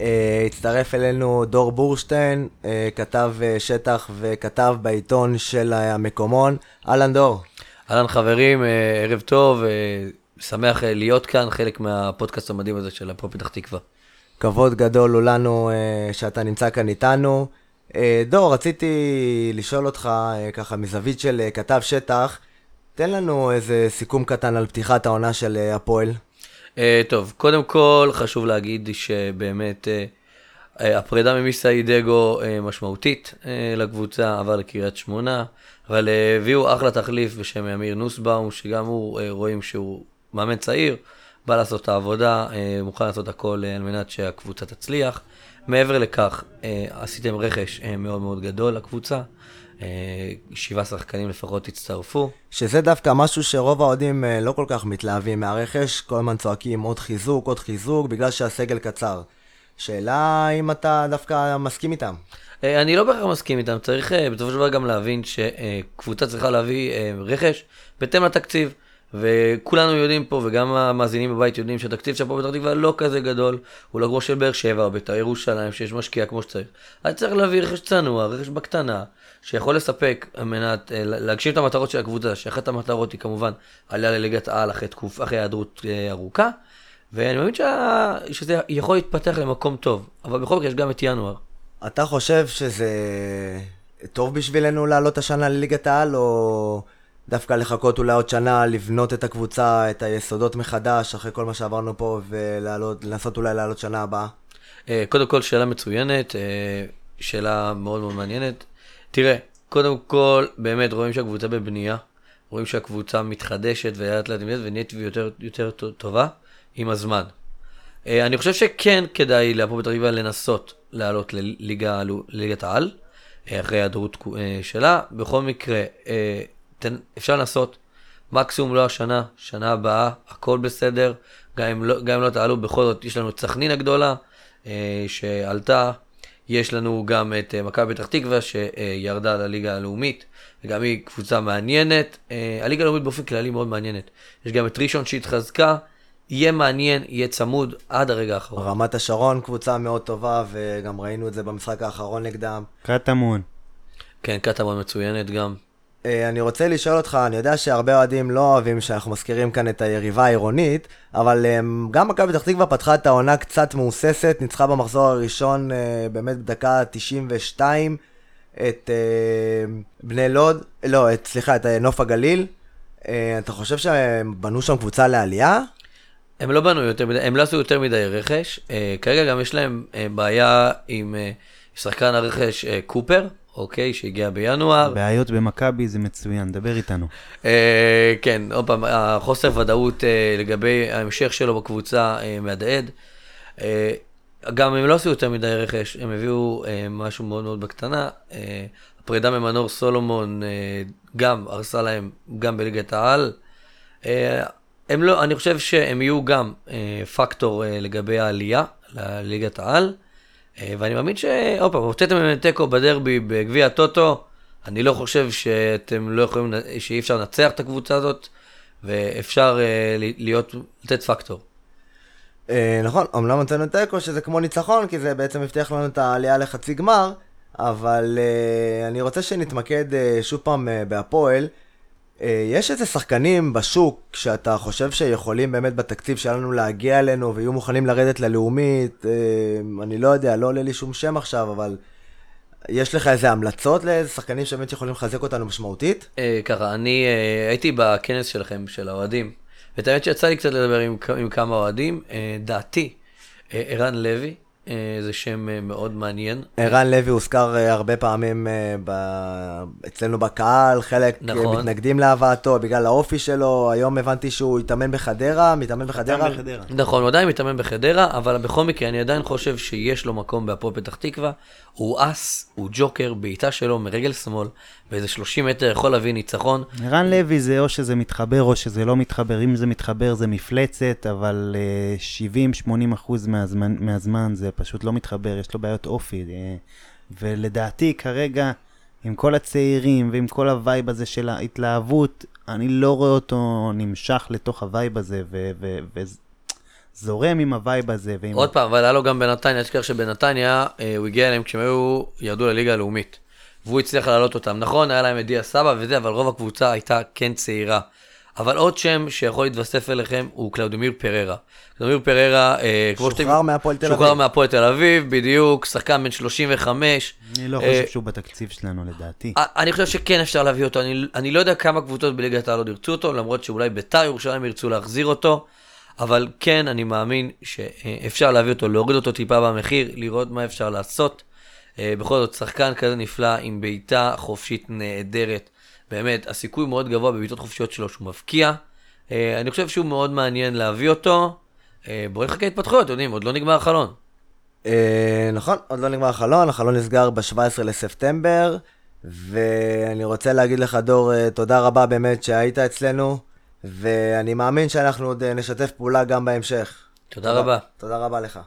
אה, הצטרף אלינו דור בורשטיין, אה, כתב אה, שטח וכתב בעיתון של המקומון. אהלן דור. אהלן חברים, ערב טוב, שמח להיות כאן, חלק מהפודקאסט המדהים הזה של הפרו פתח תקווה. כבוד גדול הוא לנו שאתה נמצא כאן איתנו. דור, רציתי לשאול אותך, ככה מזווית של כתב שטח, תן לנו איזה סיכום קטן על פתיחת העונה של הפועל. Uh, טוב, קודם כל חשוב להגיד שבאמת uh, uh, הפרידה ממיסאי דגו משמעותית לקבוצה, עבר לקריית שמונה, אבל הביאו אחלה תחליף בשם אמיר נוסבאום, שגם הוא רואים שהוא מאמן צעיר, בא לעשות את העבודה, מוכן לעשות הכל על מנת שהקבוצה תצליח. מעבר לכך, עשיתם רכש מאוד מאוד גדול לקבוצה. אה, שבעה שחקנים לפחות הצטרפו. שזה דווקא משהו שרוב האוהדים אה, לא כל כך מתלהבים מהרכש, כל הזמן צועקים עוד חיזוק, עוד חיזוק, בגלל שהסגל קצר. שאלה אם אתה דווקא מסכים איתם. אה, אני לא בהכרח מסכים איתם, צריך בסופו של דבר גם להבין שקבוצה צריכה להביא רכש בהתאם לתקציב. וכולנו יודעים פה, וגם המאזינים בבית יודעים שהתקציב של הפועל פתח תקווה לא כזה גדול, הוא לא כמו של באר שבע או בית"ר ירושלים, שיש משקיע כמו שצריך. אז צריך להביא רכש צנוע, רכש בקטנה, שיכול לספק על מנת אה, להגשים את המטרות של הקבוצה, שאחת המטרות היא כמובן עלייה לליגת העל אחרי תקוף, אחרי היעדרות אה, ארוכה, ואני מאמין שה... שזה יכול להתפתח למקום טוב, אבל בכל מקרה יש גם את ינואר. אתה חושב שזה טוב בשבילנו לעלות השנה לליגת העל, או דווקא לחכות אולי עוד שנה, לבנות את הקבוצה, את היסודות מחדש, אחרי כל מה שעברנו פה, ולנסות אולי לעלות שנה הבאה? אה, קודם כל, שאלה מצוינת, שאלה מאוד מאוד מעניינת. תראה, קודם כל, באמת רואים שהקבוצה בבנייה, רואים שהקבוצה מתחדשת ולאט לאט נהיית ונהיית יותר, יותר טובה עם הזמן. אה, אני חושב שכן כדאי להפועל פתח תקווה לנסות לעלות לליגת העל, אה, אחרי ההיעדרות אה, שלה. בכל מקרה, אפשר לנסות, מקסימום לא השנה, שנה הבאה, הכל בסדר. גם אם לא, גם אם לא תעלו, בכל זאת יש לנו את סכנין הגדולה, שעלתה. יש לנו גם את אה, מכבי פתח תקווה שירדה לליגה הלאומית, וגם היא קבוצה מעניינת. אה, הליגה הלאומית באופן כללי מאוד מעניינת. יש גם את ראשון שהתחזקה, יהיה מעניין, יהיה צמוד עד הרגע האחרון. רמת השרון קבוצה מאוד טובה, וגם ראינו את זה במשחק האחרון נגדם. קטמון. כן, קטמון מצוינת גם. אה, אני רוצה לשאול אותך, אני יודע שהרבה אוהדים לא אוהבים שאנחנו מזכירים כאן את היריבה העירונית, אבל אה, גם מכבי פתח תקווה פתחה את העונה קצת מהוססת, ניצחה במחזור הראשון אה, באמת בדקה 92 את בני לוד, לא, את, סליחה, את נוף הגליל. אתה חושב שהם בנו שם קבוצה לעלייה? הם לא בנו יותר מדי, הם לא עשו יותר מדי רכש. כרגע גם יש להם בעיה עם שחקן הרכש קופר. אוקיי, שהגיע בינואר. בעיות במכבי זה מצוין, דבר איתנו. אה, כן, עוד פעם, החוסר ודאות אה, לגבי ההמשך שלו בקבוצה אה, מהדהד. אה, גם הם לא עשו יותר מדי רכש, הם הביאו אה, משהו מאוד מאוד בקטנה. אה, הפרידה ממנור סולומון אה, גם הרסה להם, גם בליגת העל. אה, הם לא, אני חושב שהם יהיו גם אה, פקטור אה, לגבי העלייה לליגת העל. אה, ואני מאמין ש... עוד פעם, הוצאתם ממנו תיקו בדרבי בגביע הטוטו, אני לא חושב שאתם לא יכולים, שאי אפשר לנצח את הקבוצה הזאת, ואפשר uh, להיות, לתת פקטור. Uh, נכון, אמנם הוצאנו תיקו שזה כמו ניצחון, כי זה בעצם הבטיח לנו את העלייה לחצי גמר, אבל אני רוצה שנתמקד שוב פעם בהפועל. אה, יש איזה שחקנים בשוק שאתה חושב שיכולים באמת בתקציב שלנו להגיע אלינו ויהיו מוכנים לרדת ללאומית? אה, אני לא יודע, לא עולה לי שום שם עכשיו, אבל יש לך איזה המלצות לאיזה שחקנים שבאמת יכולים לחזק אותנו משמעותית? אה, ככה, אני הייתי בכנס שלכם, של האוהדים, ואת האמת שיצא לי קצת לדבר עם, כמה אוהדים. דעתי, ערן לוי, זה שם אה, מאוד מעניין. ערן לוי הוזכר אה, הרבה פעמים ב... אצלנו בקהל, חלק נכון. מתנגדים להבאתו בגלל האופי שלו, היום הבנתי שהוא התאמן בחדרה, מתאמן בחדרה. בחדרה. נכון, הוא עדיין מתאמן בחדרה, אבל בכל מקרה אני עדיין חושב שיש לו מקום בהפועל פתח תקווה. הוא אס, הוא ג'וקר, בעיטה שלו מרגל שמאל, באיזה 30 מטר יכול להביא ניצחון. ערן לוי זה או שזה מתחבר או שזה לא מתחבר, אם זה מתחבר זה מפלצת, אבל אה, 70-80 אחוז מהזמן, מהזמן זה פשוט לא מתחבר, יש לו בעיות אופי. אה, ולדעתי כרגע, עם כל הצעירים ועם כל ה vibe הזה של ההתלהבות, אני לא רואה אותו נמשך לתוך ה vibe הזה, ו... ו, ו זורם עם ה vibe הזה. ועם... עוד פעם, אבל היה לו גם בנתניה, תשכח שבנתניה אה, הוא הגיע אליהם כשהם היו, ירדו לליגה הלאומית. והוא הצליח להעלות אותם. נכון, היה להם את דיה סבא וזה, אבל רוב הקבוצה הייתה כן צעירה. אבל עוד שם שיכול להתווסף אליכם הוא קלאודימיר פררה. קלאודימיר פררה, אה, כמו שאתם... שוחרר מהפועל תל שוחרר אביב. מהפועל תל אביב, בדיוק, שחקן בן 35. אני לא אה, חושב שהוא בתקציב שלנו, לדעתי. אה, אני חושב שכן אפשר להביא אותו, אני, אני לא יודע כמה קבוצות בליגת העל עוד ירצו אותו, למרות שאולי ביתר ירושלים ירצו להחזיר אותו, אבל כן, אני מאמין שאפשר להביא אותו, להוריד אותו טיפה במחיר, לראות מה אפשר לעשות. אה, בכל זאת, שחקן כזה נפלא, עם בעיטה חופשית נהדרת. באמת, הסיכוי מאוד גבוה בבעיטות חופשיות שלו שהוא מבקיע. אה, אני חושב שהוא מאוד מעניין להביא אותו. אה, בואו נחכה התפתחויות, אתם יודעים, עוד לא נגמר החלון. אה, נכון, עוד לא נגמר החלון, החלון נסגר ב-17 לספטמבר, ואני רוצה להגיד לך, דור, תודה רבה באמת שהיית אצלנו, ואני מאמין שאנחנו עוד נשתף פעולה גם בהמשך. תודה רבה. תודה רבה לך.